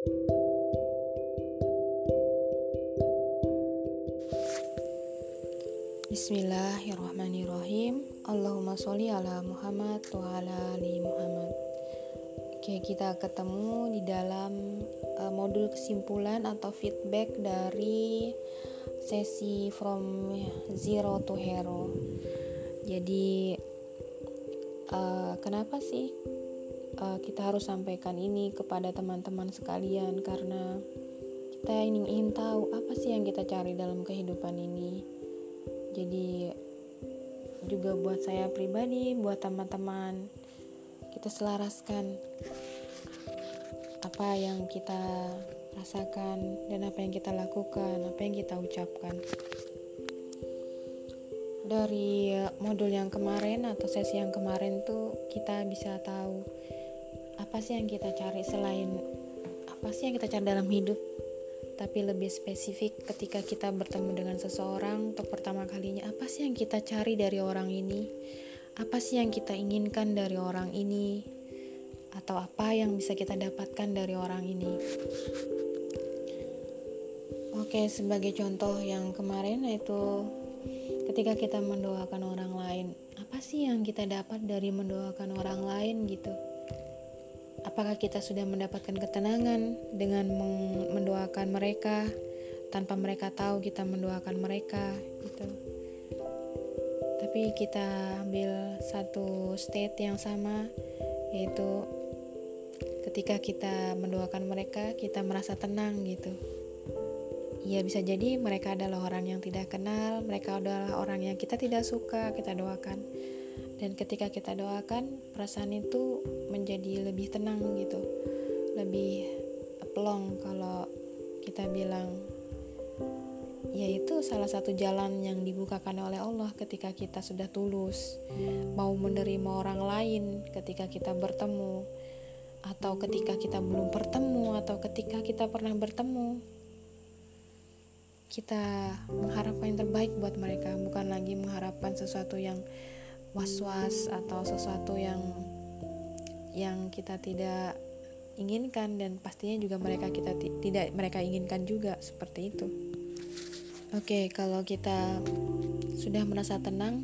Bismillahirrahmanirrahim. Allahumma sholli ala Muhammad wa ala ali Muhammad. Oke kita ketemu di dalam uh, modul kesimpulan atau feedback dari sesi from zero to hero. Jadi uh, kenapa sih uh, kita harus sampaikan ini kepada teman-teman sekalian Karena kita ingin, ingin tahu apa sih yang kita cari dalam kehidupan ini. Jadi juga buat saya pribadi buat teman-teman kita selaraskan apa yang kita rasakan dan apa yang kita lakukan apa yang kita ucapkan. Dari modul yang kemarin atau sesi yang kemarin tuh kita bisa tahu apa sih yang kita cari selain apa sih yang kita cari dalam hidup? Tapi lebih spesifik ketika kita bertemu dengan seseorang untuk pertama kalinya apa sih yang kita cari dari orang ini? Apa sih yang kita inginkan dari orang ini? Atau apa yang bisa kita dapatkan dari orang ini? Oke sebagai contoh yang kemarin yaitu ketika kita mendoakan orang lain apa sih yang kita dapat dari mendoakan orang lain gitu Apakah kita sudah mendapatkan ketenangan dengan mendoakan mereka tanpa mereka tahu kita mendoakan mereka gitu. Tapi kita ambil satu state yang sama yaitu ketika kita mendoakan mereka kita merasa tenang gitu. Ya bisa jadi mereka adalah orang yang tidak kenal, mereka adalah orang yang kita tidak suka, kita doakan dan ketika kita doakan perasaan itu menjadi lebih tenang gitu. Lebih plong kalau kita bilang yaitu salah satu jalan yang dibukakan oleh Allah ketika kita sudah tulus. Mau menerima orang lain ketika kita bertemu atau ketika kita belum bertemu atau ketika kita pernah bertemu. Kita mengharapkan yang terbaik buat mereka bukan lagi mengharapkan sesuatu yang was-was atau sesuatu yang yang kita tidak inginkan dan pastinya juga mereka kita tidak mereka inginkan juga seperti itu. Oke, okay, kalau kita sudah merasa tenang,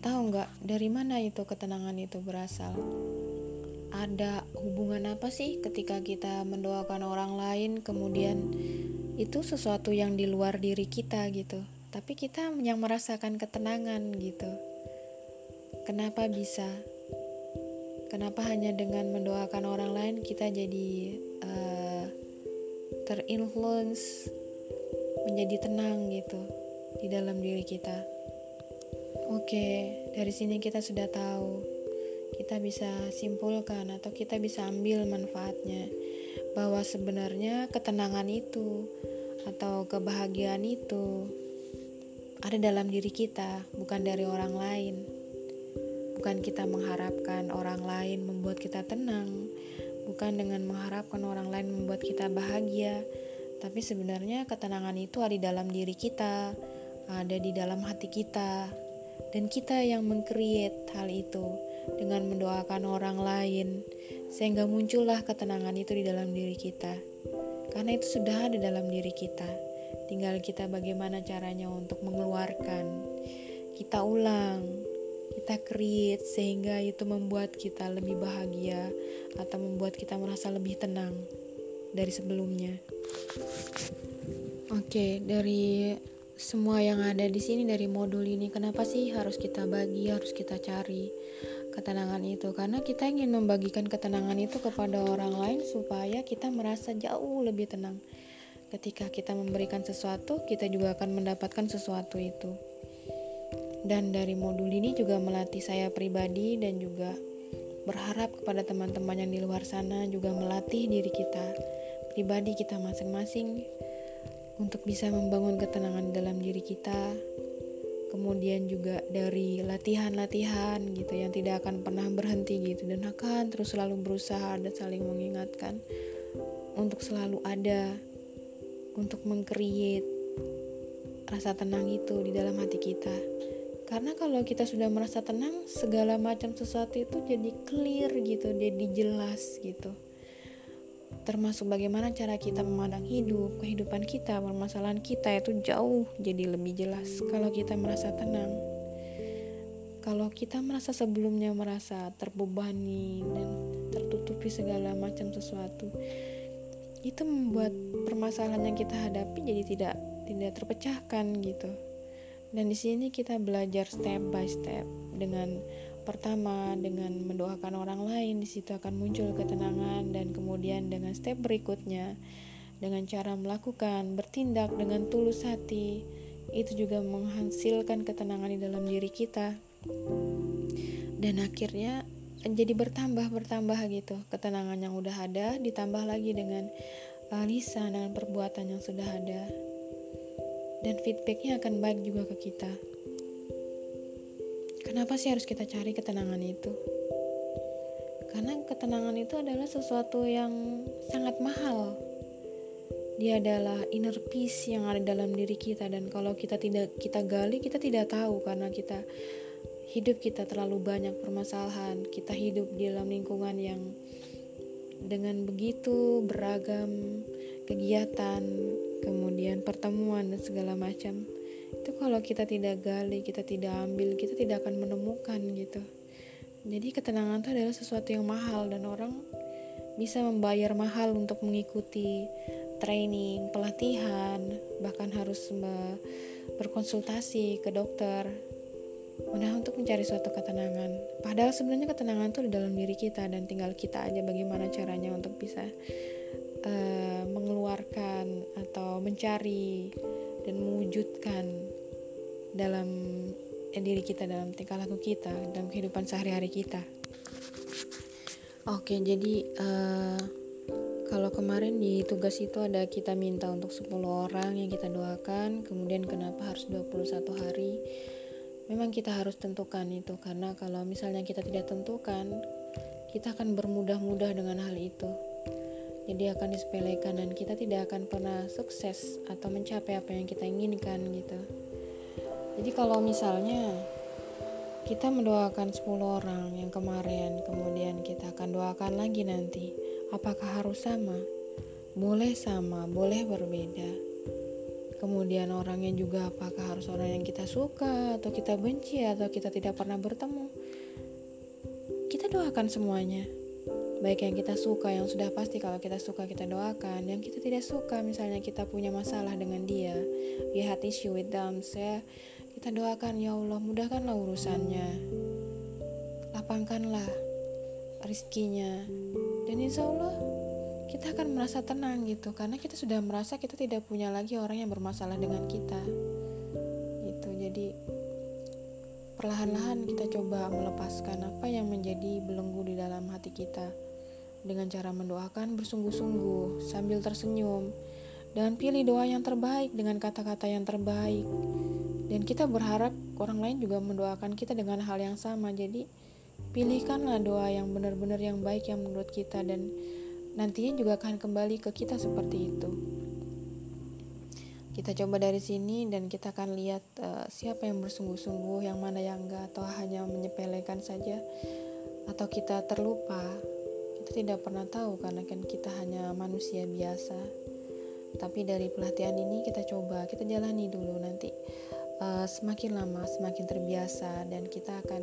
tahu nggak dari mana itu ketenangan itu berasal? Ada hubungan apa sih ketika kita mendoakan orang lain, kemudian itu sesuatu yang di luar diri kita gitu, tapi kita yang merasakan ketenangan gitu Kenapa bisa? Kenapa hanya dengan mendoakan orang lain kita jadi uh, terinfluence menjadi tenang gitu di dalam diri kita? Oke, dari sini kita sudah tahu. Kita bisa simpulkan atau kita bisa ambil manfaatnya bahwa sebenarnya ketenangan itu atau kebahagiaan itu ada dalam diri kita, bukan dari orang lain. Bukan kita mengharapkan orang lain membuat kita tenang, bukan dengan mengharapkan orang lain membuat kita bahagia, tapi sebenarnya ketenangan itu ada di dalam diri kita, ada di dalam hati kita, dan kita yang mengcreate hal itu dengan mendoakan orang lain, sehingga muncullah ketenangan itu di dalam diri kita. Karena itu sudah ada dalam diri kita, tinggal kita bagaimana caranya untuk mengeluarkan. Kita ulang, kita create sehingga itu membuat kita lebih bahagia atau membuat kita merasa lebih tenang dari sebelumnya. Oke, dari semua yang ada di sini dari modul ini kenapa sih harus kita bagi, harus kita cari ketenangan itu? Karena kita ingin membagikan ketenangan itu kepada orang lain supaya kita merasa jauh lebih tenang. Ketika kita memberikan sesuatu, kita juga akan mendapatkan sesuatu itu. Dan dari modul ini juga melatih saya pribadi dan juga berharap kepada teman-teman yang di luar sana juga melatih diri kita pribadi kita masing-masing untuk bisa membangun ketenangan dalam diri kita. Kemudian juga dari latihan-latihan gitu yang tidak akan pernah berhenti gitu dan akan terus selalu berusaha dan saling mengingatkan untuk selalu ada untuk mengcreate rasa tenang itu di dalam hati kita. Karena kalau kita sudah merasa tenang, segala macam sesuatu itu jadi clear gitu, jadi jelas gitu. termasuk bagaimana cara kita memandang hidup, kehidupan kita, permasalahan kita itu jauh jadi lebih jelas kalau kita merasa tenang. Kalau kita merasa sebelumnya merasa terbebani dan tertutupi segala macam sesuatu, itu membuat permasalahan yang kita hadapi jadi tidak tidak terpecahkan gitu. Dan di sini kita belajar step by step. Dengan pertama dengan mendoakan orang lain di situ akan muncul ketenangan. Dan kemudian dengan step berikutnya dengan cara melakukan bertindak dengan tulus hati itu juga menghasilkan ketenangan di dalam diri kita. Dan akhirnya jadi bertambah bertambah gitu. Ketenangan yang udah ada ditambah lagi dengan uh, lisan dengan perbuatan yang sudah ada dan feedbacknya akan baik juga ke kita Kenapa sih harus kita cari ketenangan itu? Karena ketenangan itu adalah sesuatu yang sangat mahal. Dia adalah inner peace yang ada dalam diri kita dan kalau kita tidak kita gali kita tidak tahu karena kita hidup kita terlalu banyak permasalahan. Kita hidup di dalam lingkungan yang dengan begitu beragam kegiatan, kemudian pertemuan dan segala macam. Itu kalau kita tidak gali kita tidak ambil kita tidak akan menemukan gitu. Jadi ketenangan itu adalah sesuatu yang mahal dan orang bisa membayar mahal untuk mengikuti training pelatihan bahkan harus berkonsultasi ke dokter Nah untuk mencari suatu ketenangan. Padahal sebenarnya ketenangan itu di dalam diri kita Dan tinggal kita aja bagaimana caranya untuk bisa uh, Mengeluarkan atau mencari dan mewujudkan dalam eh, diri kita dalam tingkah laku kita dalam kehidupan sehari-hari kita. Oke jadi uh, kalau kemarin di tugas itu ada kita minta untuk 10 orang yang kita doakan kemudian kenapa harus 21 hari? Memang kita harus tentukan itu karena kalau misalnya kita tidak tentukan kita akan bermudah-mudah dengan hal itu jadi akan disepelekan dan kita tidak akan pernah sukses atau mencapai apa yang kita inginkan gitu. Jadi kalau misalnya kita mendoakan 10 orang yang kemarin kemudian kita akan doakan lagi nanti apakah harus sama? Boleh sama boleh berbeda. Kemudian orangnya juga apakah harus orang yang kita suka atau kita benci atau kita tidak pernah bertemu? Kita doakan semuanya baik yang kita suka yang sudah pasti kalau kita suka kita doakan. Yang kita tidak suka misalnya kita punya masalah dengan dia we had issue with them saya kita doakan ya Allah mudahkanlah urusannya. Lapangkanlah rizkinya. Dan insya Allah kita akan merasa tenang gitu karena kita sudah merasa kita tidak punya lagi orang yang bermasalah dengan kita. Gitu jadi perlahan-lahan kita coba melepaskan apa yang menjadi belenggu di dalam hati kita dengan cara mendoakan bersungguh-sungguh sambil tersenyum dan pilih doa yang terbaik dengan kata-kata yang terbaik. Dan kita berharap orang lain juga mendoakan kita dengan hal yang sama. Jadi pilihkanlah doa yang benar-benar yang baik yang menurut kita dan nantinya juga akan kembali ke kita seperti itu. Kita coba dari sini dan kita akan lihat uh, siapa yang bersungguh-sungguh yang mana yang enggak atau hanya menyepelekan saja atau kita terlupa kita tidak pernah tahu karena kan kita hanya manusia biasa. Tapi dari pelatihan ini kita coba kita jalani dulu nanti uh, semakin lama semakin terbiasa dan kita akan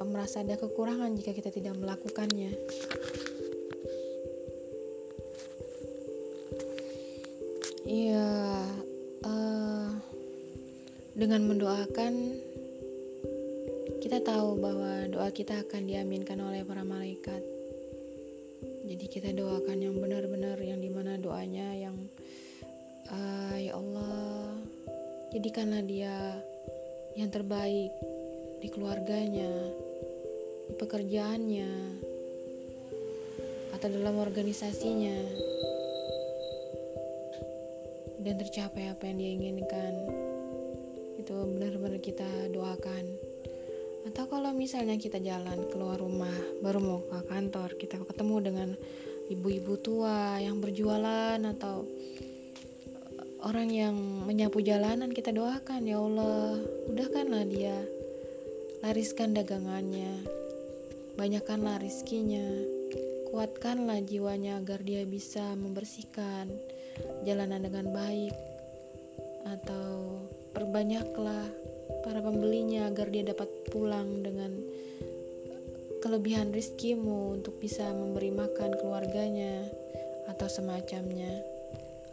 uh, merasa ada kekurangan jika kita tidak melakukannya. Iya uh, dengan mendoakan kita tahu bahwa doa kita akan diaminkan oleh para malaikat jadi kita doakan yang benar-benar yang di mana doanya yang uh, ya Allah jadikanlah dia yang terbaik di keluarganya di pekerjaannya atau dalam organisasinya dan tercapai apa yang dia inginkan. Itu benar-benar kita doakan. Atau kalau misalnya kita jalan keluar rumah baru mau ke kantor. Kita ketemu dengan ibu-ibu tua yang berjualan atau orang yang menyapu jalanan kita doakan ya Allah mudahkanlah dia lariskan dagangannya banyakkanlah rizkinya kuatkanlah jiwanya agar dia bisa membersihkan jalanan dengan baik atau perbanyaklah para pembelinya agar dia dapat pulang dengan kelebihan rizkimu untuk bisa memberi makan keluarganya atau semacamnya.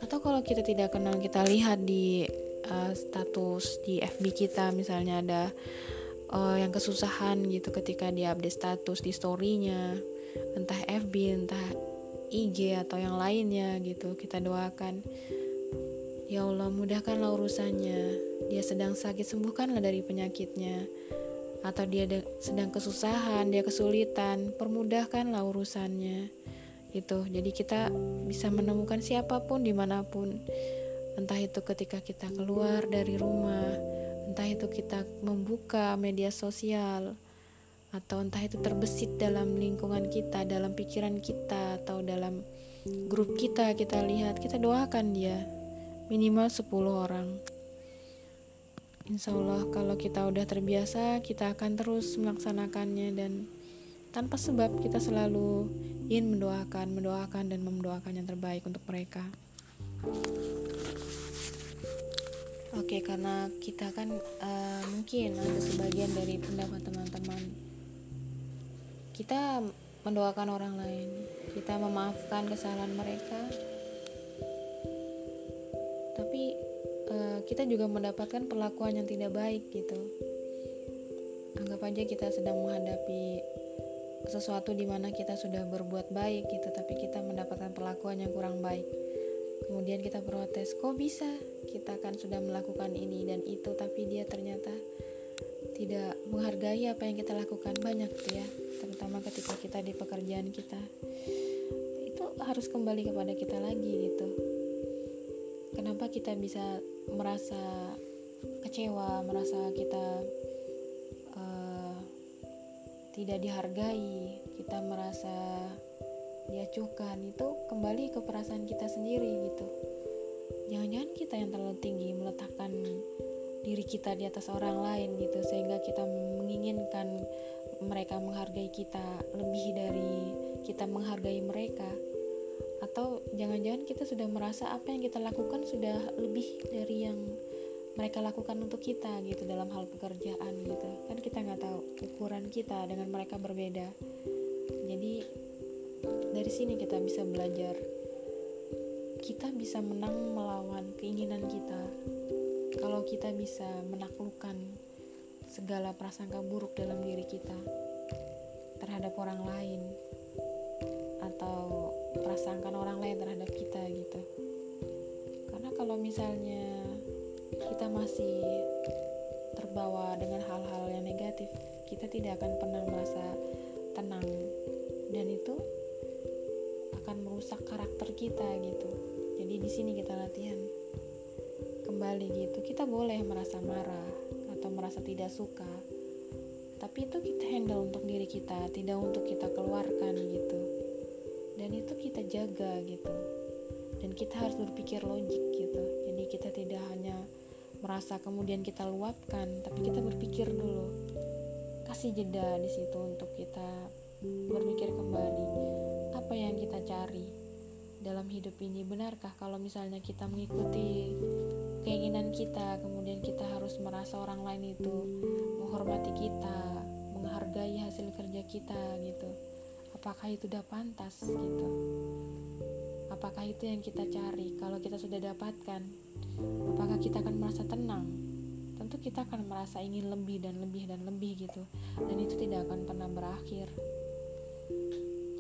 Atau kalau kita tidak kenal kita lihat di uh, status di FB kita misalnya ada uh, yang kesusahan gitu ketika dia update status di storynya. Entah FB entah IG atau yang lainnya gitu kita doakan. Ya Allah mudahkanlah urusannya. Dia sedang sakit sembuhkanlah dari penyakitnya atau dia sedang kesusahan dia kesulitan permudahkanlah urusannya. Itu jadi kita bisa menemukan siapa pun di mana pun. Entah itu ketika kita keluar dari rumah entah itu kita membuka media sosial atau entah itu terbesit dalam lingkungan kita, dalam pikiran kita atau dalam grup kita kita lihat, kita doakan dia. Minimal 10 orang. Insya Allah kalau kita udah terbiasa kita akan terus melaksanakannya dan tanpa sebab kita selalu ingin mendoakan, mendoakan dan mendoakan yang terbaik untuk mereka. Oke, karena kita kan uh, mungkin ada sebagian dari pendapat teman-teman kita mendoakan orang lain, kita memaafkan kesalahan mereka, tapi kita juga mendapatkan perlakuan yang tidak baik gitu. Anggap aja kita sedang menghadapi sesuatu di mana kita sudah berbuat baik gitu, tapi kita mendapatkan perlakuan yang kurang baik. Kemudian kita protes kok bisa? Kita kan sudah melakukan ini dan itu tapi dia ternyata tidak menghargai apa yang kita lakukan. Banyak ya terutama ketika kita di pekerjaan kita. Itu harus kembali kepada kita lagi gitu. Kenapa kita bisa merasa kecewa merasa kita uh, tidak dihargai kita merasa diacuhkan itu kembali ke perasaan kita sendiri gitu. Jangan-jangan kita yang terlalu tinggi meletakkan diri kita di atas orang lain gitu sehingga kita menginginkan mereka menghargai kita lebih dari kita menghargai mereka jangan-jangan kita sudah merasa apa yang kita lakukan sudah lebih dari yang mereka lakukan untuk kita gitu dalam hal pekerjaan gitu. Kan kita nggak tahu ukuran kita dengan mereka berbeda. Jadi dari sini kita bisa belajar. Kita bisa menang melawan keinginan kita. Kalau kita bisa menaklukkan segala prasangka buruk dalam diri kita terhadap orang lain atau prasangka orang lain terhadap kita gitu. Karena kalau misalnya kita masih terbawa dengan hal-hal yang negatif kita tidak akan pernah merasa tenang. Dan itu akan merusak karakter kita gitu. Jadi di sini kita latihan. Kembali gitu. Kita boleh merasa marah atau merasa tidak suka tapi itu kita handle untuk diri kita tidak untuk kita keluarkan gitu dan itu kita jaga gitu. Dan kita harus berpikir logik gitu. Jadi kita tidak hanya merasa kemudian kita luapkan tapi kita berpikir dulu. Kasih jeda di situ untuk kita berpikir kembali. Apa yang kita cari dalam hidup ini? Benarkah kalau misalnya kita mengikuti keinginan kita kemudian kita harus merasa orang lain itu menghormati kita menghargai hasil kerja kita gitu apakah itu udah pantas gitu. Apakah itu yang kita cari? Kalau kita sudah dapatkan apakah kita akan merasa tenang? Tentu kita akan merasa ingin lebih dan lebih dan lebih gitu. Dan itu tidak akan pernah berakhir.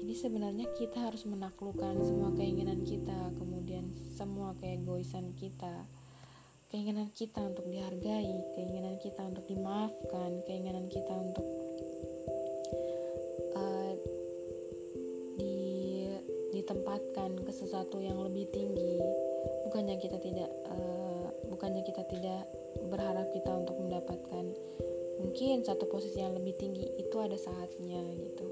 Jadi sebenarnya kita harus menaklukkan semua keinginan kita, kemudian semua keegoisan kita, keinginan kita untuk dihargai, keinginan kita untuk dimaafkan, keinginan kita untuk berharap kita untuk mendapatkan mungkin satu posisi yang lebih tinggi itu ada saatnya gitu.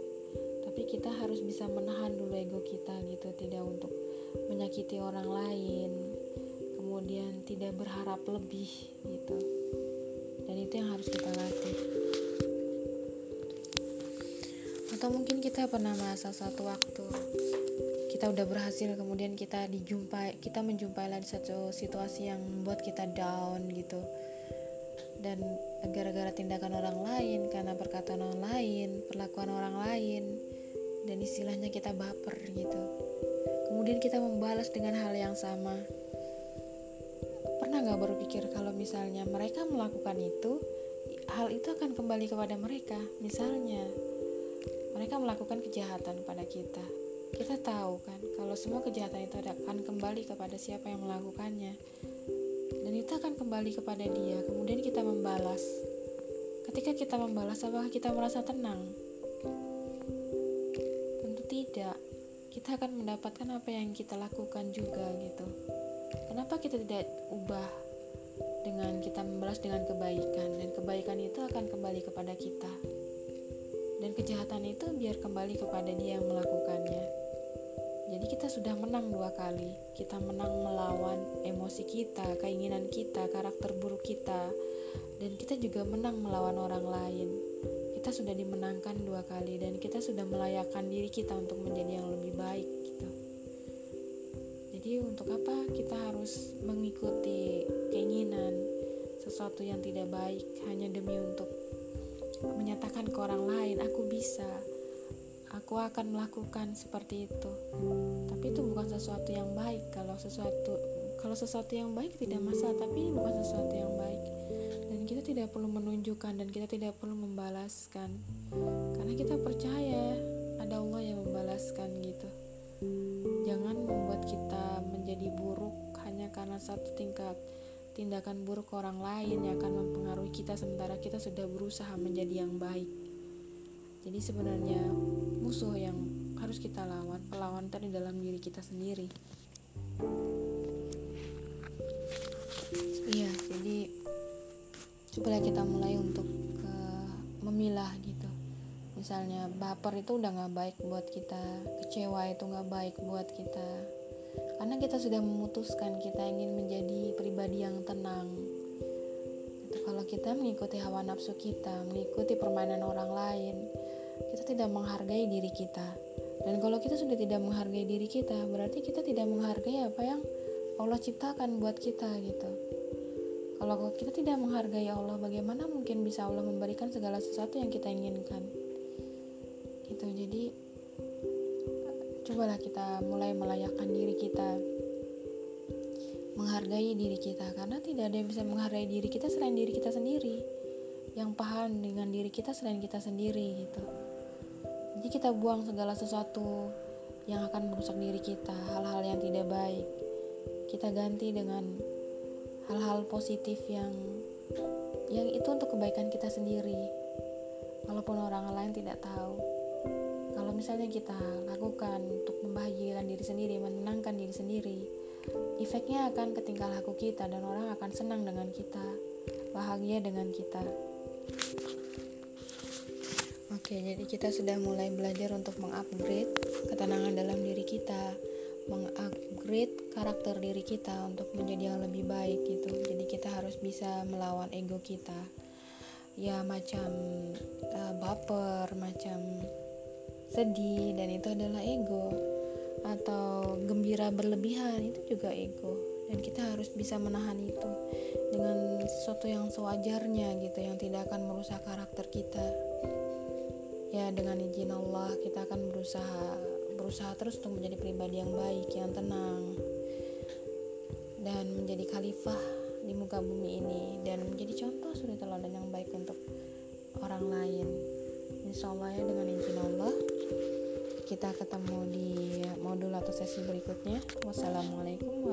Tapi kita harus bisa menahan dulu ego kita gitu. Tidak untuk menyakiti orang lain kemudian tidak berharap lebih gitu. Dan itu yang harus kita latih. Atau mungkin kita pernah merasa satu waktu kita udah berhasil kemudian kita dijumpai kita menjumpai lagi satu situasi yang membuat kita down gitu dan gara-gara tindakan orang lain karena perkataan orang lain perlakuan orang lain dan istilahnya kita baper gitu. Kemudian kita membalas dengan hal yang sama. Pernah nggak berpikir kalau misalnya mereka melakukan itu hal itu akan kembali kepada mereka? Misalnya mereka melakukan kejahatan pada kita. Kita tahu kan kalau semua kejahatan itu akan kembali kepada siapa yang melakukannya itu akan kembali kepada dia kemudian kita membalas. Ketika kita membalas apakah kita merasa tenang? Tentu tidak. Kita akan mendapatkan apa yang kita lakukan juga gitu. Kenapa kita tidak ubah dengan kita membalas dengan kebaikan? Dan kebaikan itu akan kembali kepada kita. Dan kejahatan itu biar kembali kepada dia yang melakukannya. Kita sudah menang dua kali. Kita menang melawan emosi kita, keinginan kita, karakter buruk kita, dan kita juga menang melawan orang lain. Kita sudah dimenangkan dua kali dan kita sudah melayakkan diri kita untuk menjadi yang lebih baik gitu. Jadi untuk apa kita harus mengikuti keinginan sesuatu yang tidak baik hanya demi untuk menyatakan ke orang lain aku bisa aku akan melakukan seperti itu. Tapi itu bukan sesuatu yang baik. Kalau sesuatu kalau sesuatu yang baik tidak masalah tapi ini bukan sesuatu yang baik. Dan kita tidak perlu menunjukkan dan kita tidak perlu membalaskan. Karena kita percaya ada Allah yang membalaskan gitu. Jangan membuat kita menjadi buruk hanya karena satu tingkat tindakan buruk orang lain yang akan mempengaruhi kita sementara kita sudah berusaha menjadi yang baik. Jadi sebenarnya musuh yang harus kita lawan, pelawan tadi dalam diri kita sendiri. Iya, jadi coba kita mulai untuk uh, memilah gitu. Misalnya baper itu udah nggak baik buat kita, kecewa itu nggak baik buat kita, karena kita sudah memutuskan kita ingin menjadi pribadi yang tenang gitu. kalau kita mengikuti hawa nafsu kita mengikuti permainan orang lain kita tidak menghargai diri kita. Dan kalau kita sudah tidak menghargai diri kita berarti kita tidak menghargai apa yang Allah ciptakan buat kita gitu. Kalau kita tidak menghargai Allah bagaimana mungkin bisa Allah memberikan segala sesuatu yang kita inginkan? Gitu jadi cobalah kita mulai melayakkan diri kita. Menghargai diri kita karena tidak ada yang bisa menghargai diri kita selain diri kita sendiri. Yang paham dengan diri kita selain kita sendiri gitu jadi kita buang segala sesuatu yang akan merusak diri kita hal-hal yang tidak baik. Kita ganti dengan hal-hal positif yang yang itu untuk kebaikan kita sendiri. Walaupun orang lain tidak tahu. Kalau misalnya kita lakukan untuk membahagiakan diri sendiri menenangkan diri sendiri efeknya akan ke tingkah laku kita dan orang akan senang dengan kita bahagia dengan kita oke jadi kita sudah mulai belajar untuk mengupgrade ketenangan dalam diri kita. Mengupgrade karakter diri kita untuk menjadi yang lebih baik gitu. Jadi kita harus bisa melawan ego kita. Ya macam uh, baper macam sedih dan itu adalah ego. Atau gembira berlebihan itu juga ego. Dan kita harus bisa menahan itu dengan sesuatu yang sewajarnya gitu yang tidak akan merusak karakter kita ya dengan izin Allah kita akan berusaha berusaha terus untuk menjadi pribadi yang baik yang tenang dan menjadi khalifah di muka bumi ini dan menjadi contoh suri teladan yang baik untuk orang lain. Insya Allah ya dengan izin Allah kita ketemu di modul atau sesi berikutnya. Wassalamualaikum